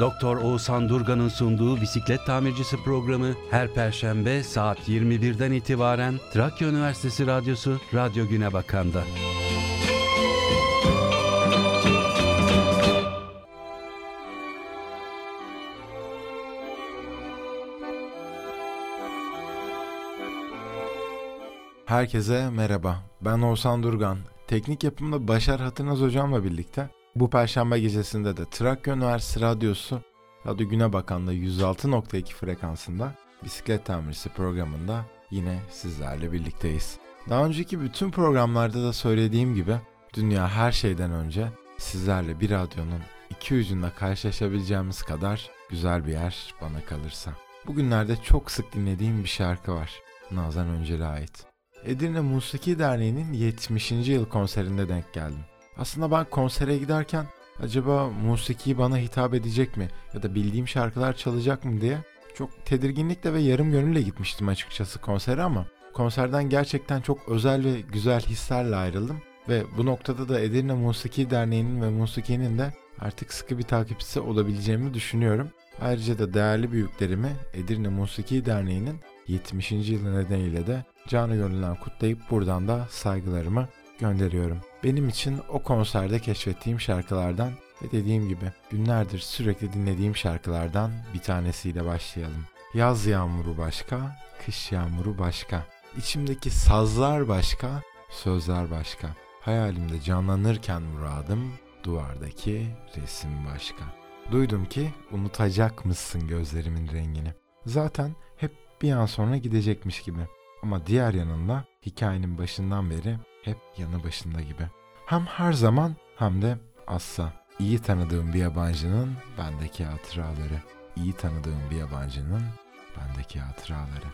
Doktor Oğuzhan Durgan'ın sunduğu bisiklet tamircisi programı her perşembe saat 21'den itibaren Trakya Üniversitesi Radyosu Radyo Güne Bakan'da. Herkese merhaba. Ben Oğuzhan Durgan. Teknik yapımda Başar Hatırnaz hocamla birlikte bu perşembe gecesinde de Trakya Üniversitesi Radyosu Radyo Güne Bakanlığı 106.2 frekansında bisiklet tamircisi programında yine sizlerle birlikteyiz. Daha önceki bütün programlarda da söylediğim gibi dünya her şeyden önce sizlerle bir radyonun iki ucunda karşılaşabileceğimiz kadar güzel bir yer bana kalırsa. Bugünlerde çok sık dinlediğim bir şarkı var. Nazan Öncel'e ait. Edirne Musiki Derneği'nin 70. yıl konserinde denk geldim. Aslında ben konsere giderken acaba musiki bana hitap edecek mi ya da bildiğim şarkılar çalacak mı diye çok tedirginlikle ve yarım gönülle gitmiştim açıkçası konsere ama konserden gerçekten çok özel ve güzel hislerle ayrıldım ve bu noktada da Edirne Musiki Derneği'nin ve musikinin de artık sıkı bir takipçisi olabileceğimi düşünüyorum. Ayrıca da değerli büyüklerimi Edirne Musiki Derneği'nin 70. yılı nedeniyle de canı gönülden kutlayıp buradan da saygılarımı gönderiyorum. Benim için o konserde keşfettiğim şarkılardan ve dediğim gibi günlerdir sürekli dinlediğim şarkılardan bir tanesiyle başlayalım. Yaz yağmuru başka, kış yağmuru başka. İçimdeki sazlar başka, sözler başka. Hayalimde canlanırken muradım, duvardaki resim başka. Duydum ki unutacak mısın gözlerimin rengini. Zaten hep bir an sonra gidecekmiş gibi. Ama diğer yanında hikayenin başından beri hep yanı başında gibi. Hem her zaman hem de asla. İyi tanıdığım bir yabancının bendeki hatıraları. İyi tanıdığım bir yabancının bendeki hatıraları.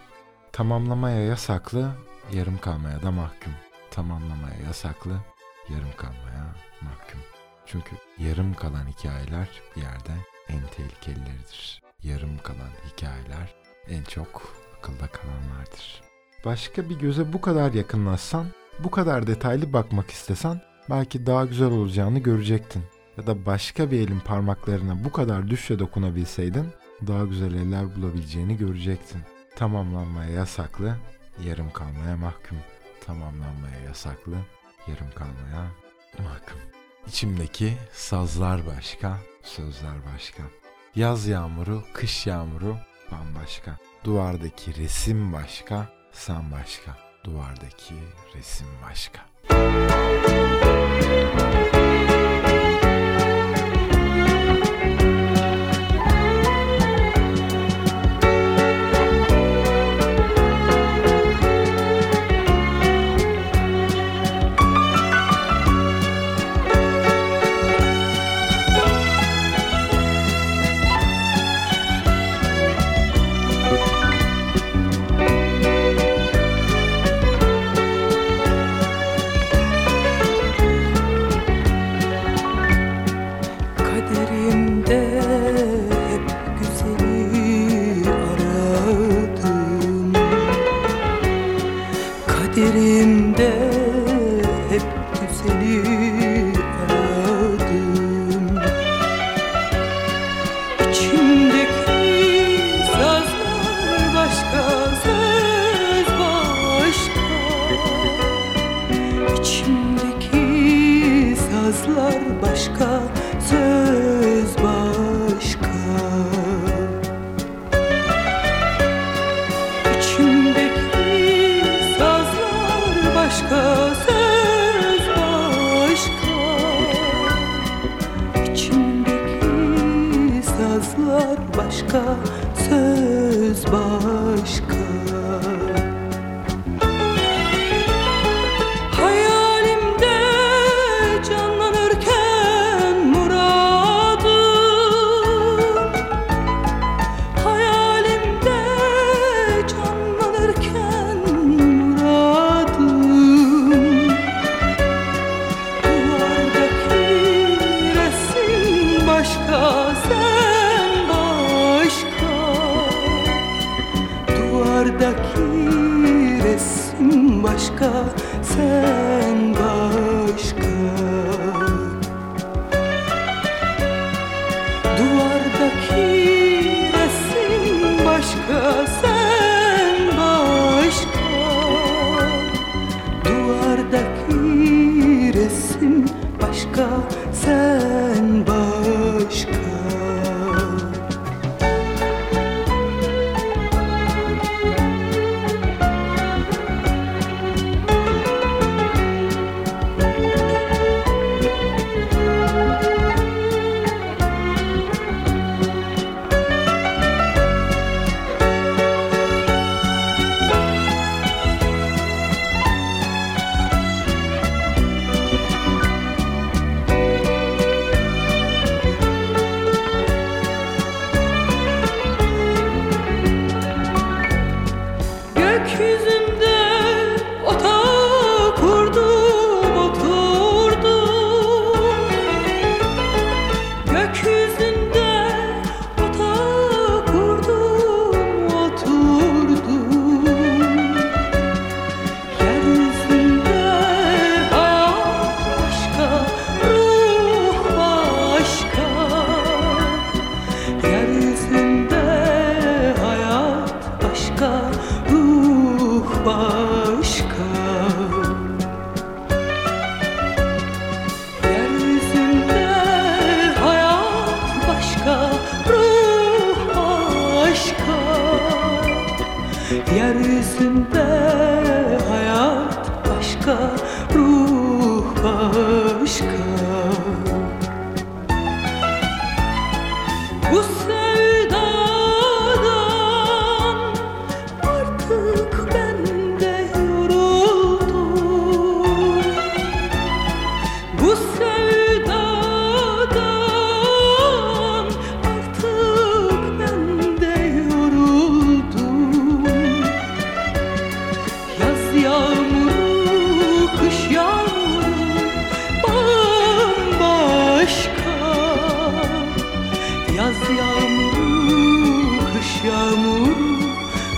Tamamlamaya yasaklı, yarım kalmaya da mahkum. Tamamlamaya yasaklı, yarım kalmaya mahkum. Çünkü yarım kalan hikayeler bir yerde en tehlikelileridir. Yarım kalan hikayeler en çok akılda kalanlardır. Başka bir göze bu kadar yakınlaşsan, bu kadar detaylı bakmak istesen belki daha güzel olacağını görecektin. Ya da başka bir elin parmaklarına bu kadar düşle dokunabilseydin daha güzel eller bulabileceğini görecektin. Tamamlanmaya yasaklı, yarım kalmaya mahkum. Tamamlanmaya yasaklı, yarım kalmaya mahkum. İçimdeki sazlar başka, sözler başka. Yaz yağmuru, kış yağmuru bambaşka. Duvardaki resim başka, sen başka. Duvardaki resim başka.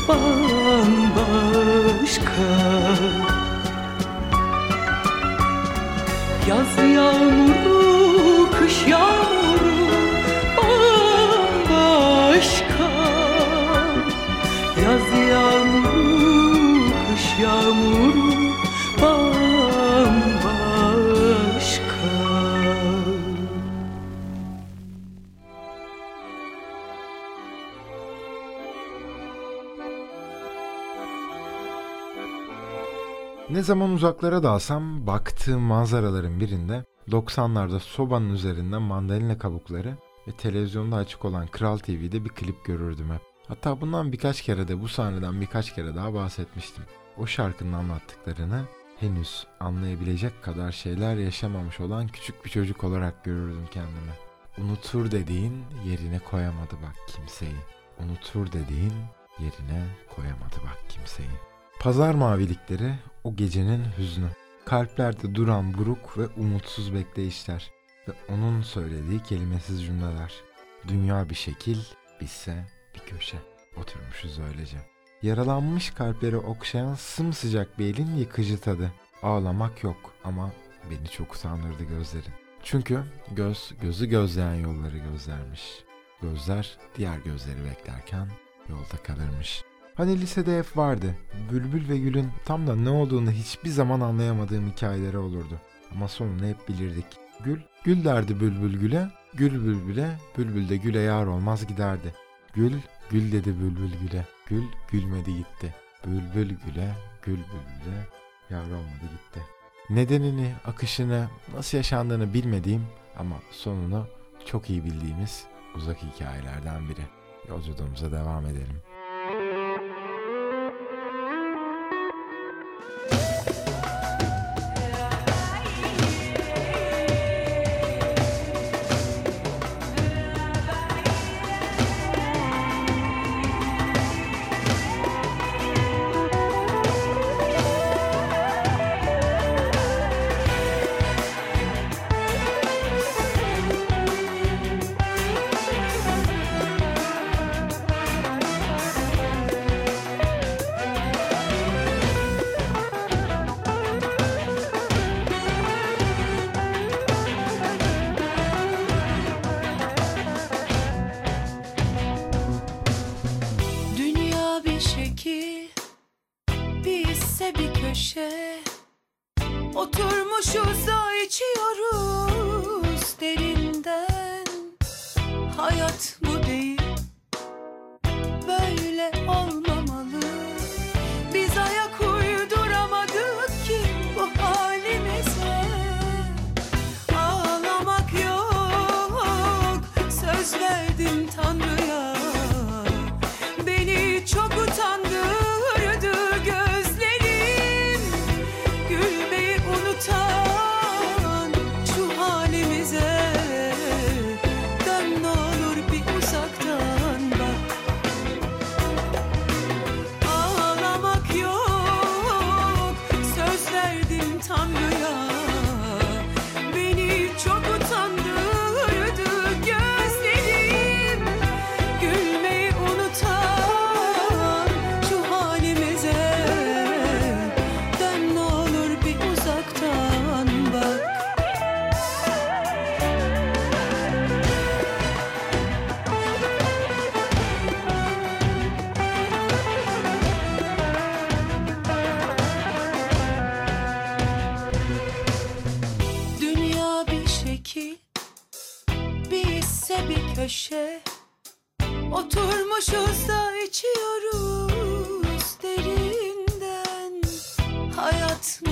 bambaşka. Yaz yağmur Ne zaman uzaklara dalsam baktığım manzaraların birinde 90'larda sobanın üzerinden mandalina kabukları ve televizyonda açık olan Kral TV'de bir klip görürdüm hep. Hatta bundan birkaç kere de bu sahneden birkaç kere daha bahsetmiştim. O şarkının anlattıklarını henüz anlayabilecek kadar şeyler yaşamamış olan küçük bir çocuk olarak görürdüm kendimi. Unutur dediğin yerine koyamadı bak kimseyi. Unutur dediğin yerine koyamadı bak kimseyi. Pazar mavilikleri o gecenin hüznü. Kalplerde duran buruk ve umutsuz bekleyişler ve onun söylediği kelimesiz cümleler. Dünya bir şekil, bizse bir köşe. Oturmuşuz öylece. Yaralanmış kalpleri okşayan sımsıcak bir elin yıkıcı tadı. Ağlamak yok ama beni çok utandırdı gözlerin. Çünkü göz gözü gözleyen yolları gözlermiş. Gözler diğer gözleri beklerken yolda kalırmış. Hani lisede hep vardı. Bülbül ve Gül'ün tam da ne olduğunu hiçbir zaman anlayamadığım hikayeleri olurdu. Ama sonunu hep bilirdik. Gül, Gül derdi Bülbül Gül'e, Gül Bülbül'e, Bülbül de Gül'e yar olmaz giderdi. Gül, Gül dedi Bülbül Gül'e, Gül gülmedi gitti. Bülbül Gül'e, Gül Bülbül'e yar olmadı gitti. Nedenini, akışını, nasıl yaşandığını bilmediğim ama sonunu çok iyi bildiğimiz uzak hikayelerden biri. Yolculuğumuza devam edelim. Köşe. Oturmuşuz da içiyoruz derinden. Hayat bu değil köşe. Oturmuşuz da içiyoruz derinden. Hayat mı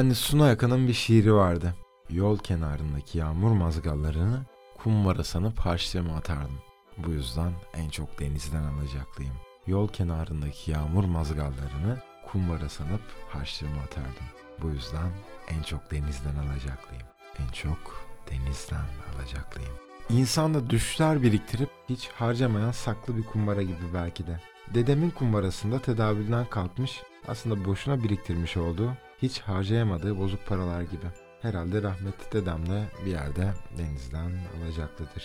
Hani Suna Yakın'ın bir şiiri vardı. Yol kenarındaki yağmur mazgallarını kumvara sanıp harçlığıma atardım. Bu yüzden en çok denizden alacaklıyım. Yol kenarındaki yağmur mazgallarını kumvara sanıp harçlığıma atardım. Bu yüzden en çok denizden alacaklıyım. En çok denizden alacaklıyım. İnsan da düşler biriktirip hiç harcamayan saklı bir kumbara gibi belki de. Dedemin kumbarasında tedavülden kalkmış, aslında boşuna biriktirmiş olduğu, hiç harcayamadığı bozuk paralar gibi. Herhalde rahmetli dedem de bir yerde denizden alacaklıdır.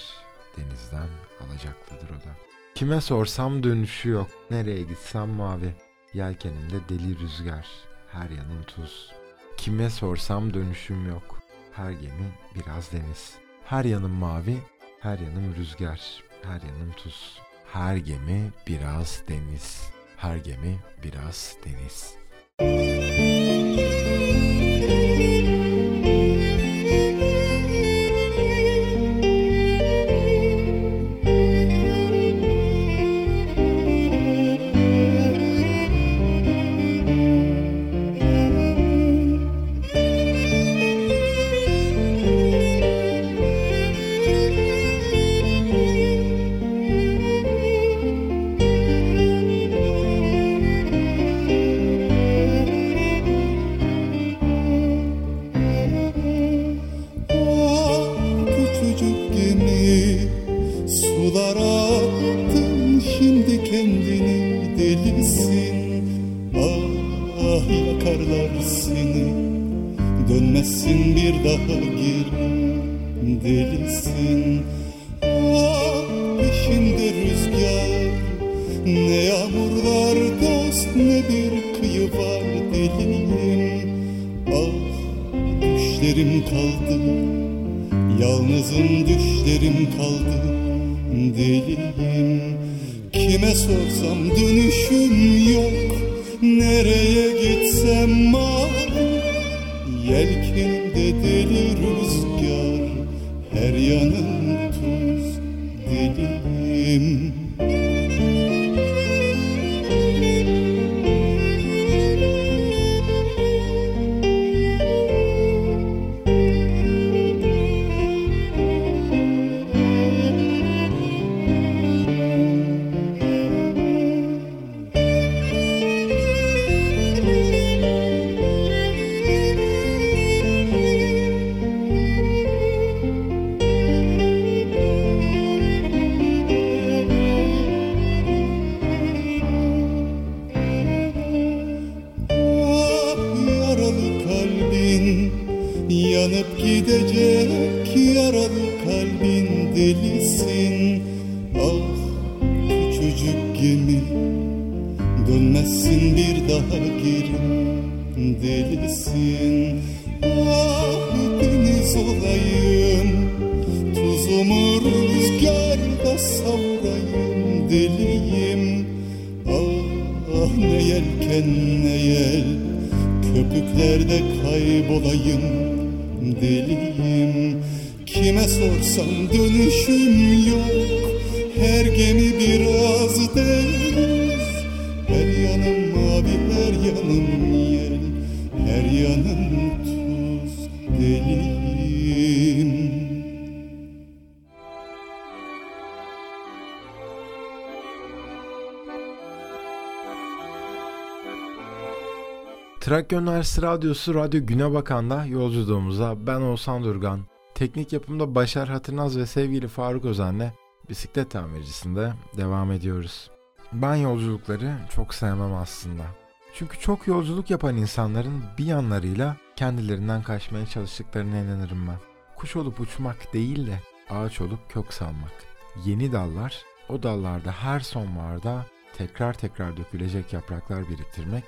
Denizden alacaklıdır o da. Kime sorsam dönüşü yok. Nereye gitsem mavi. Yelkenimde deli rüzgar. Her yanım tuz. Kime sorsam dönüşüm yok. Her gemi biraz deniz. Her yanım mavi, her yanım rüzgar. Her yanım tuz. Her gemi biraz deniz. Her gemi biraz deniz. Bye. Yalnızım düşlerim kaldı deliyim. Kime sorsam dönüşüm yok Nereye gitsem mal. Yelkenimde deli rüzgar Her yanım tuz deliyim. Nerelerde kaybolayım deliyim? Kime sorsam dönüşüm yok Her gemi biraz deniz. Her yanım mavi her yanım yer Her yanım tuz deliyim. Trakya Üniversitesi Radyosu Radyo Güne Bakan'da yolculuğumuza ben Oğuzhan Durgan, teknik yapımda Başar Hatırnaz ve sevgili Faruk Özen'le bisiklet tamircisinde devam ediyoruz. Ben yolculukları çok sevmem aslında. Çünkü çok yolculuk yapan insanların bir yanlarıyla kendilerinden kaçmaya çalıştıklarına inanırım ben. Kuş olup uçmak değil de ağaç olup kök salmak. Yeni dallar, o dallarda her sonbaharda tekrar tekrar dökülecek yapraklar biriktirmek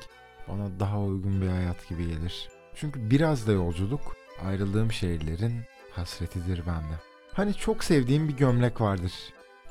bana daha uygun bir hayat gibi gelir. Çünkü biraz da yolculuk ayrıldığım şehirlerin hasretidir bende. Hani çok sevdiğim bir gömlek vardır.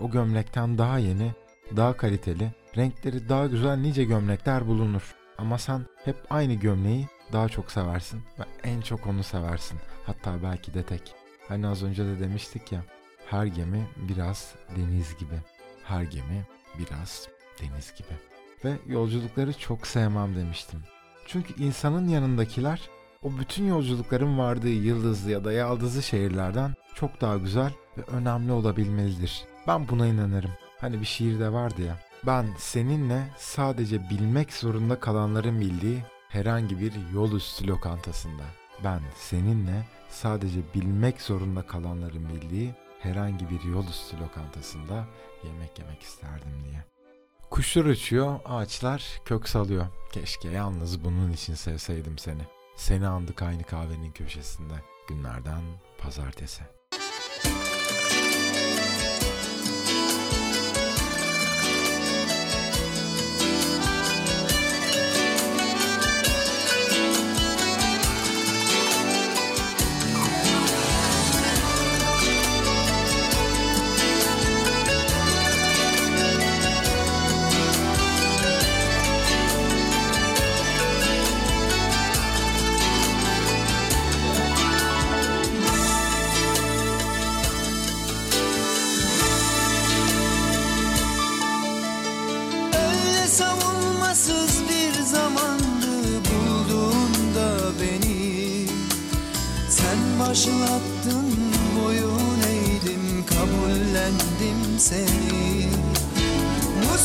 O gömlekten daha yeni, daha kaliteli, renkleri daha güzel nice gömlekler bulunur. Ama sen hep aynı gömleği daha çok seversin ve en çok onu seversin. Hatta belki de tek. Hani az önce de demiştik ya, her gemi biraz deniz gibi. Her gemi biraz deniz gibi ve yolculukları çok sevmem demiştim. Çünkü insanın yanındakiler o bütün yolculukların vardığı yıldızlı ya da yaldızlı şehirlerden çok daha güzel ve önemli olabilmelidir. Ben buna inanırım. Hani bir şiirde vardı ya. Ben seninle sadece bilmek zorunda kalanların bildiği herhangi bir yol üstü lokantasında. Ben seninle sadece bilmek zorunda kalanların bildiği herhangi bir yol üstü lokantasında yemek yemek isterdim diye. Kuşlar uçuyor, ağaçlar kök salıyor. Keşke yalnız bunun için sevseydim seni. Seni andık aynı kahvenin köşesinde. Günlerden pazartesi.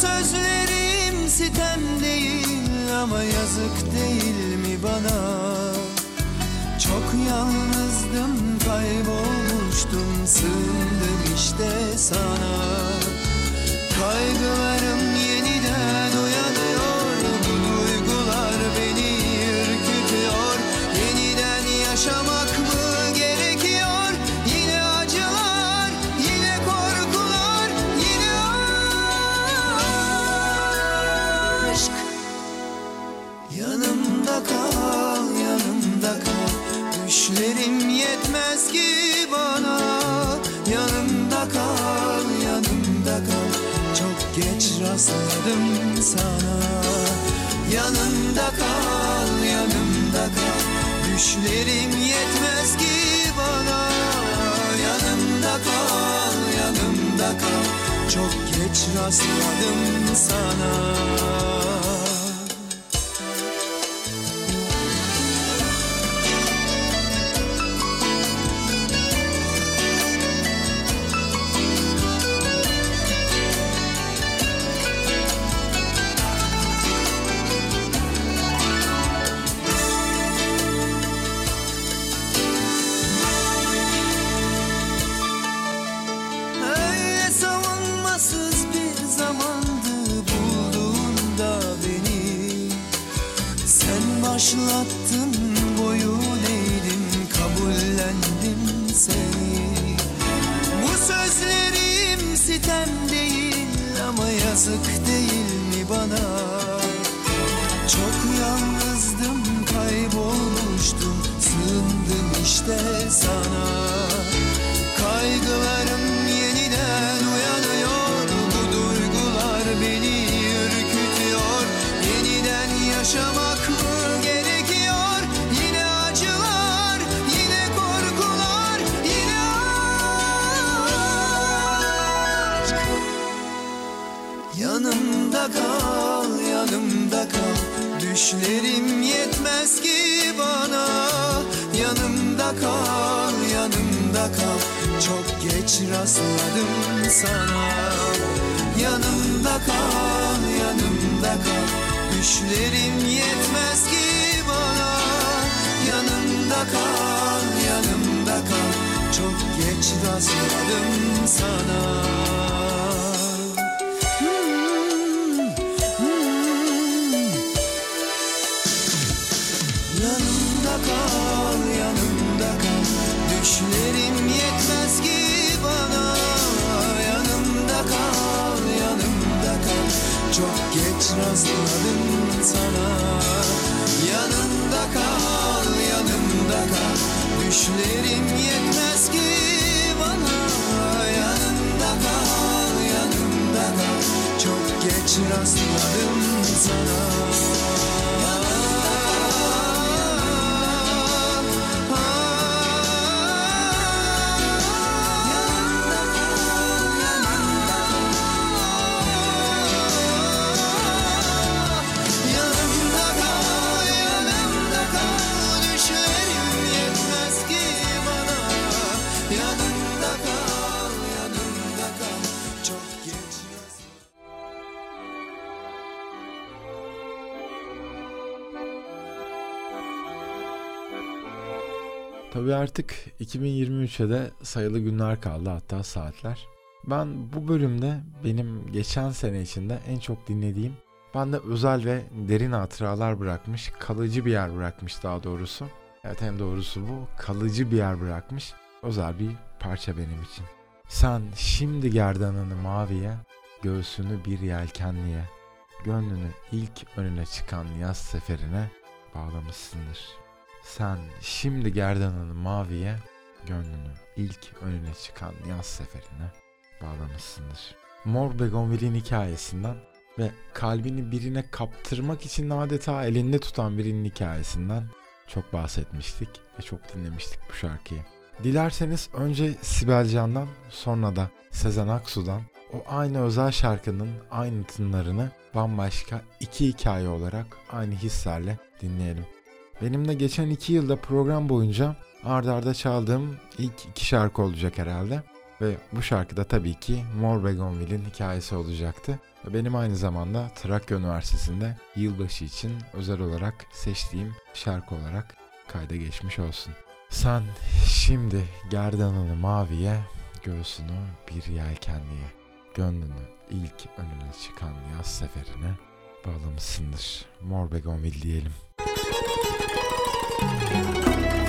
Sözlerim sitem değil ama yazık değil mi bana? Çok yalnızdım kaybolmuştum sığındım işte sana. Kaygılarım yeniden uyanıyor rastladım sana. Yanımda kal, yanımda kal. Düşlerim yetmez ki bana. Yanımda kal, yanımda kal. Çok geç rastladım sana Sen geç rastladım sana. Yanımda kal, yanımda kal. Düşlerim yetmez ki bana. Yanımda kal, yanımda kal. Çok geç rastladım sana rastladım sana. Yanımda kal, yanımda kal. Düşlerim yetmez ki bana. Yanımda kal, yanımda kal. Çok geç rastladım sana artık 2023'e de sayılı günler kaldı hatta saatler. Ben bu bölümde benim geçen sene içinde en çok dinlediğim, bende özel ve derin hatıralar bırakmış, kalıcı bir yer bırakmış daha doğrusu. Evet en doğrusu bu, kalıcı bir yer bırakmış, özel bir parça benim için. Sen şimdi gerdanını maviye, göğsünü bir yelkenliye, gönlünü ilk önüne çıkan yaz seferine bağlamışsındır. Sen şimdi gerdanını maviye, gönlünü ilk önüne çıkan yaz seferine bağlamışsındır. Mor Begonvil'in hikayesinden ve kalbini birine kaptırmak için adeta elinde tutan birinin hikayesinden çok bahsetmiştik ve çok dinlemiştik bu şarkıyı. Dilerseniz önce Sibel Can'dan sonra da Sezen Aksu'dan o aynı özel şarkının aynı tınlarını bambaşka iki hikaye olarak aynı hislerle dinleyelim. Benim de geçen iki yılda program boyunca ardarda arda çaldığım ilk iki şarkı olacak herhalde. Ve bu şarkıda tabii ki Mor Begonvil'in hikayesi olacaktı. Benim aynı zamanda Trakya Üniversitesi'nde yılbaşı için özel olarak seçtiğim şarkı olarak kayda geçmiş olsun. Sen şimdi gerdanını maviye, göğsünü bir yelkenliye, gönlünü ilk önüne çıkan yaz seferine bağlamışsındır. Mor Begonvil diyelim. うん。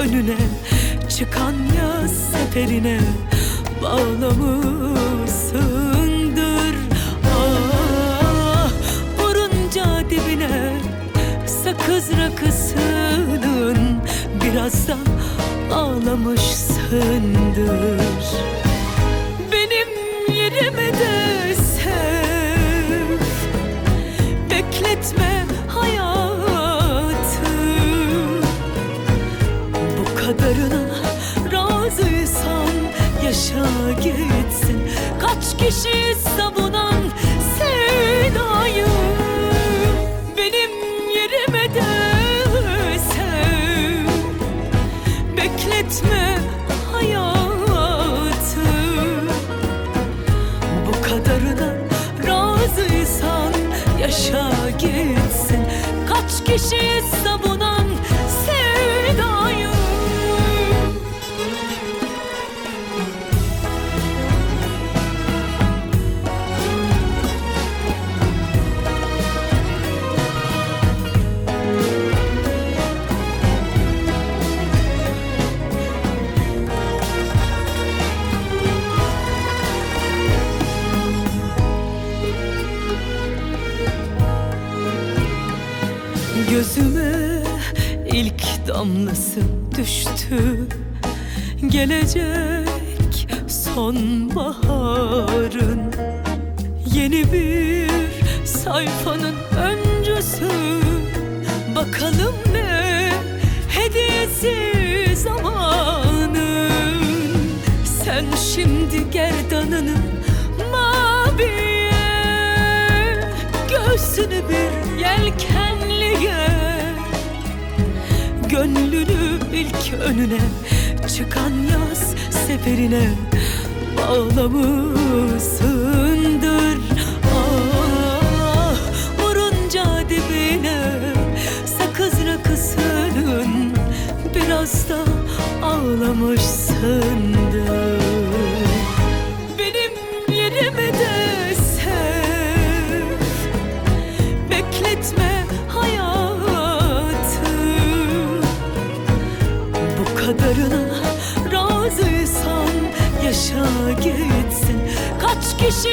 Önüne Çıkan yaz seferine Bağlamışsındır. Ah vurunca dibine Sakız rakısının Biraz da ağlamışsındır. Benim yerime de sev Bekletme Kişi savunan sevdayı Benim yerime de sev Bekletme hayatı. Bu kadarına razıysan yaşa gitsin. Kaç kişi ilk önüne Çıkan yaz seferine bağlamışsındır Ah vurunca dibine sakız rakısının Biraz da ağlamışsındır. Kaç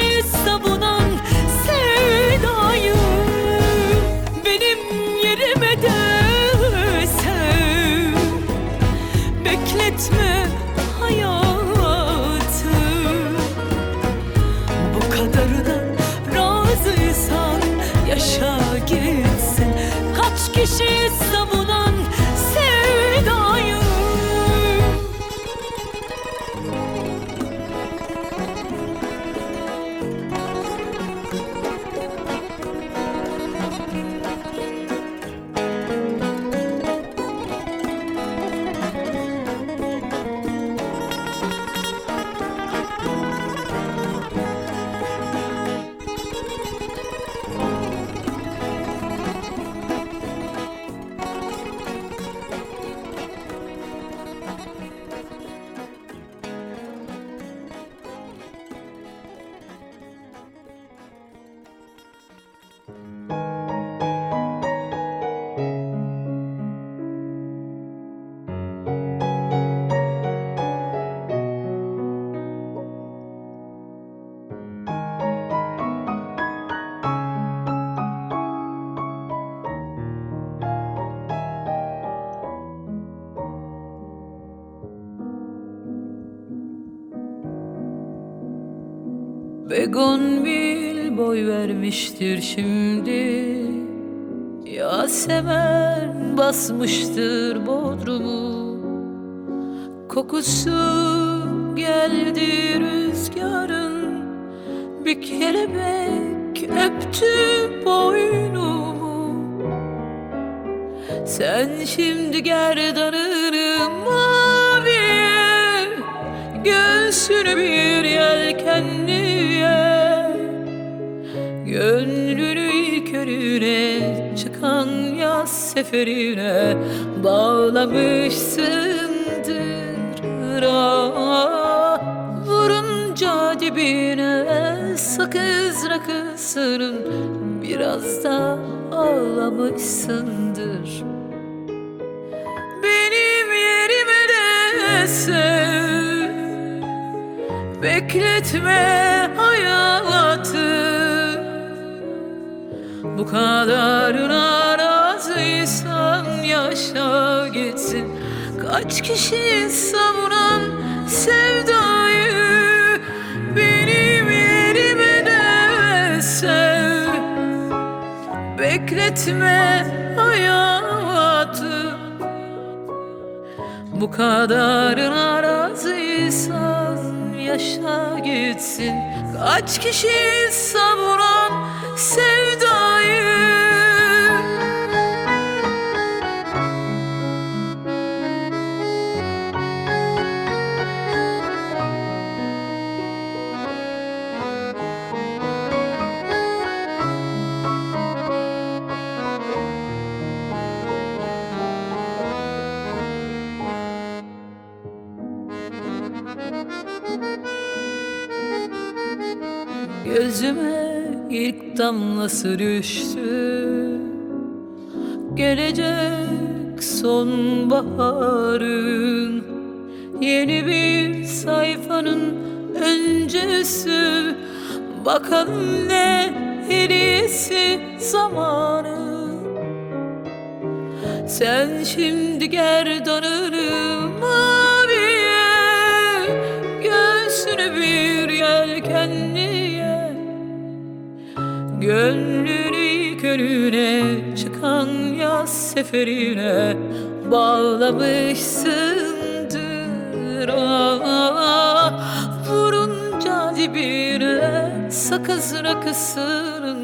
Begonvil boy vermiştir şimdi. Yasemen basmıştır bodrumu. Kokusu geldi rüzgarın Bir kelebek öptü boynumu. Sen şimdi gerdanını ilk önüne Çıkan yaz seferine Bağlamışsındır ah, Vurunca dibine Sakız rakısının Biraz da ağlamışsındır. Benim yerime de sev Bekletme hayatı Bu kadarına razıysan yaşa gitsin. Kaç kişi savunan sevdayı Benim yerime de sev. Bekletme hayatı. Bu kadarına razıysan yaşa gitsin. Kaç kişi savuran sevdayı damlası düştü? Gelecek sonbaharın Yeni bir sayfanın öncesi. Bakalım ne hediyesi zamanı. Sen şimdi gerdanını Önüne Çıkan yaz seferine Bağlamışsındır ah, Vurunca dibine Sakız rakısının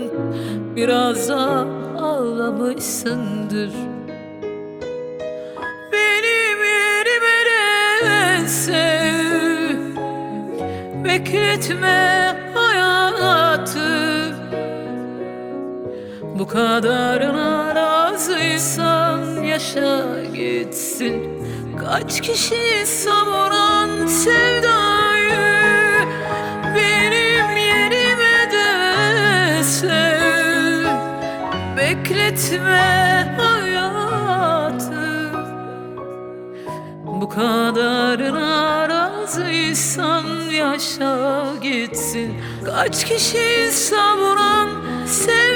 Biraz da ağlamışsındır. Benim yerime sev Bekletme hayatı Bu kadarına razıysan yaşa gitsin. Kaç kişi savuran sevdayı Benim yerime de sev. Bekletme hayatı. Bu kadarına razıysan yaşa gitsin. Kaç kişi savuran sevdayı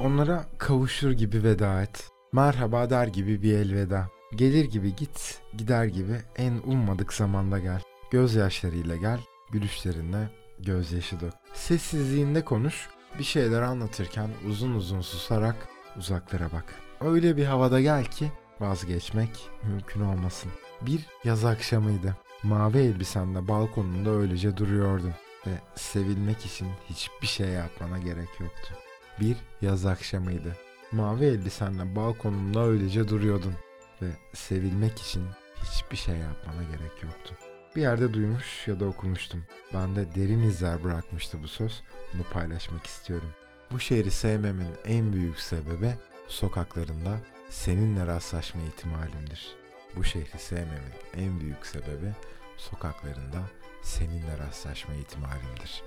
Onlara kavuşur gibi veda et. Merhaba der gibi bir elveda. Gelir gibi git, gider gibi en ummadık zamanda gel. Gözyaşlarıyla gel, gülüşlerinde gözyaşı dök. Sessizliğinde konuş, bir şeyler anlatırken uzun uzun susarak uzaklara bak. Öyle bir havada gel ki vazgeçmek mümkün olmasın. Bir yaz akşamıydı. Mavi elbisenle balkonunda öylece duruyordun ve sevilmek için hiçbir şey yapmana gerek yoktu. Bir yaz akşamıydı. Mavi elbisenle balkonunda öylece duruyordun ve sevilmek için hiçbir şey yapmana gerek yoktu. Bir yerde duymuş ya da okumuştum. Bende derin izler bırakmıştı bu söz. Bunu paylaşmak istiyorum. Bu şehri sevmemin en büyük sebebi sokaklarında seninle rastlaşma ihtimalimdir. Bu şehri sevmemin en büyük sebebi sokaklarında seninle rastlaşma ihtimalimdir.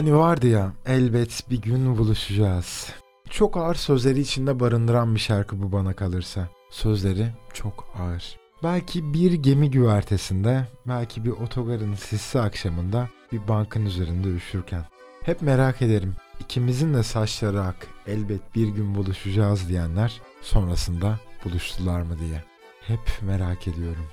Hani vardı ya elbet bir gün buluşacağız. Çok ağır sözleri içinde barındıran bir şarkı bu bana kalırsa. Sözleri çok ağır. Belki bir gemi güvertesinde, belki bir otogarın sisli akşamında bir bankın üzerinde üşürken. Hep merak ederim. İkimizin de saçları ak, elbet bir gün buluşacağız diyenler sonrasında buluştular mı diye. Hep merak ediyorum.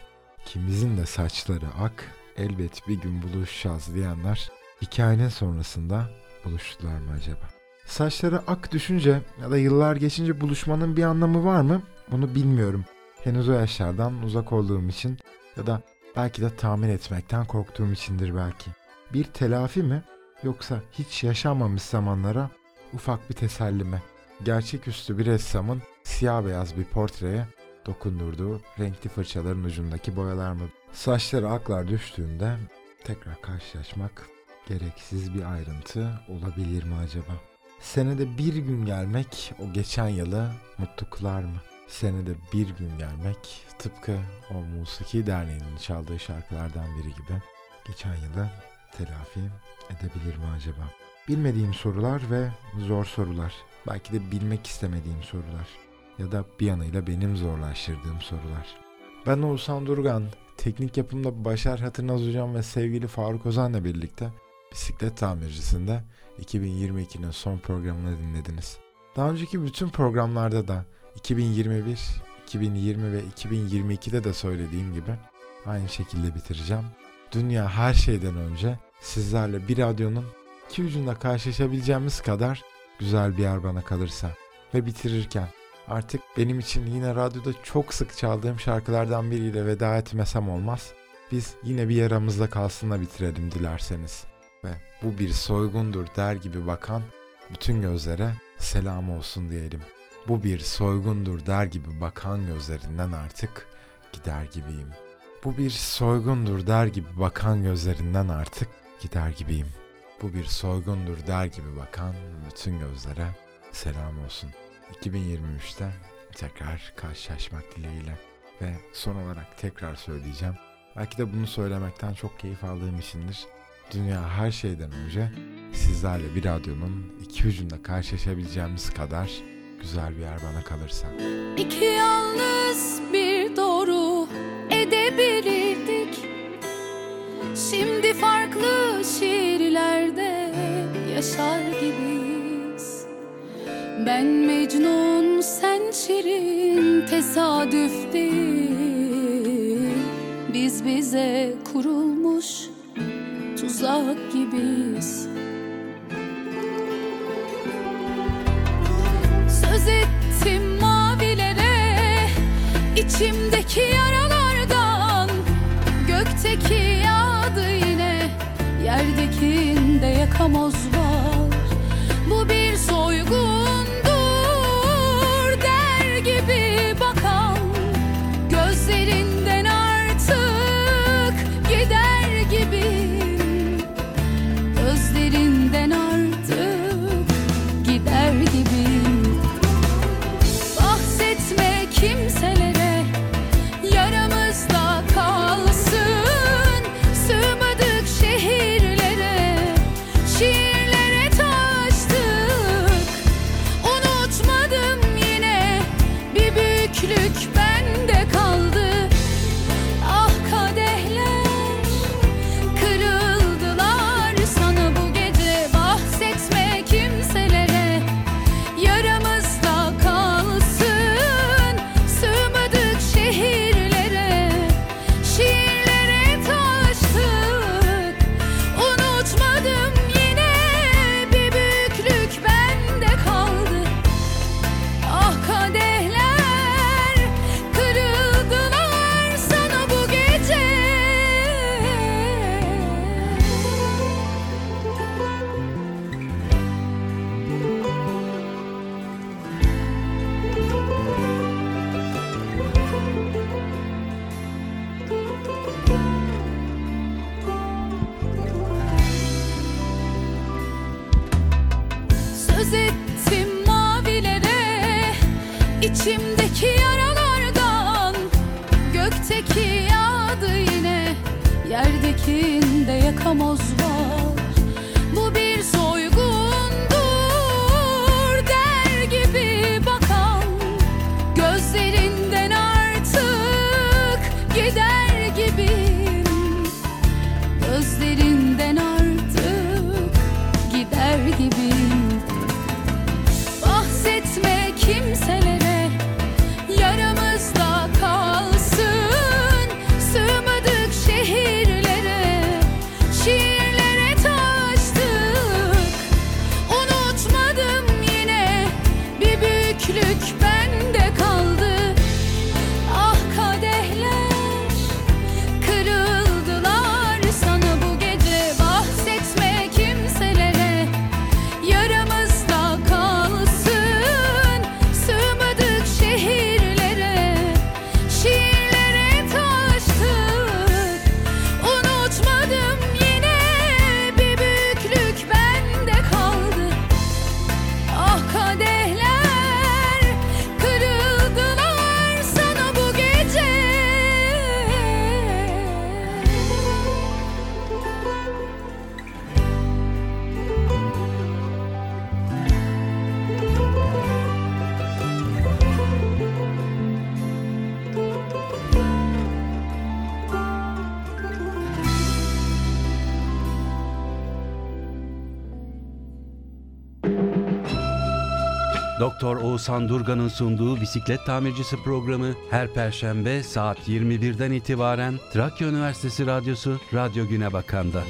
İkimizin de saçları ak, elbet bir gün buluşacağız diyenler hikayenin sonrasında buluştular mı acaba? Saçları ak düşünce ya da yıllar geçince buluşmanın bir anlamı var mı? Bunu bilmiyorum. Henüz o yaşlardan uzak olduğum için ya da belki de tahmin etmekten korktuğum içindir belki. Bir telafi mi yoksa hiç yaşanmamış zamanlara ufak bir teselli mi? Gerçeküstü bir ressamın siyah beyaz bir portreye dokundurduğu renkli fırçaların ucundaki boyalar mı? Saçları aklar düştüğünde tekrar karşılaşmak gereksiz bir ayrıntı olabilir mi acaba? Senede bir gün gelmek o geçen yılı mutlu kılar mı? Senede bir gün gelmek tıpkı o Musiki Derneği'nin çaldığı şarkılardan biri gibi geçen yılı telafi edebilir mi acaba? Bilmediğim sorular ve zor sorular. Belki de bilmek istemediğim sorular. Ya da bir yanıyla benim zorlaştırdığım sorular. Ben Oğuzhan Durgan, teknik yapımda Başar Hatırnaz Hocam ve sevgili Faruk Ozan'la birlikte bisiklet tamircisinde 2022'nin son programını dinlediniz. Daha önceki bütün programlarda da 2021, 2020 ve 2022'de de söylediğim gibi aynı şekilde bitireceğim. Dünya her şeyden önce sizlerle bir radyonun iki ucunda karşılaşabileceğimiz kadar güzel bir yer bana kalırsa. Ve bitirirken artık benim için yine radyoda çok sık çaldığım şarkılardan biriyle veda etmesem olmaz. Biz yine bir yaramızda kalsınla bitirelim dilerseniz. Ve bu bir soygundur der gibi bakan bütün gözlere selam olsun diyelim. Bu bir soygundur der gibi bakan gözlerinden artık gider gibiyim. Bu bir soygundur der gibi bakan gözlerinden artık gider gibiyim. Bu bir soygundur der gibi bakan bütün gözlere selam olsun. 2023'te tekrar karşılaşmak dileğiyle ve son olarak tekrar söyleyeceğim. Belki de bunu söylemekten çok keyif aldığım içindir. Dünya her şeyden önce sizlerle bir radyonun iki ucunda karşılaşabileceğimiz kadar güzel bir yer bana kalırsa. İki yalnız bir doğru edebilirdik. Şimdi farklı şiirlerde yaşar gibiyiz. Ben Mecnun sen Şirin tesadüf değil. Biz bize kurulmuş tuzak gibiyiz. Söz ettim mavilere içimdeki yaralardan Gökteki yağdı yine Yerdekinde yakamoz Doktor Oğuzhan Durgan'ın sunduğu bisiklet tamircisi programı her perşembe saat 21'den itibaren Trakya Üniversitesi Radyosu Radyo Güne Bakan'da.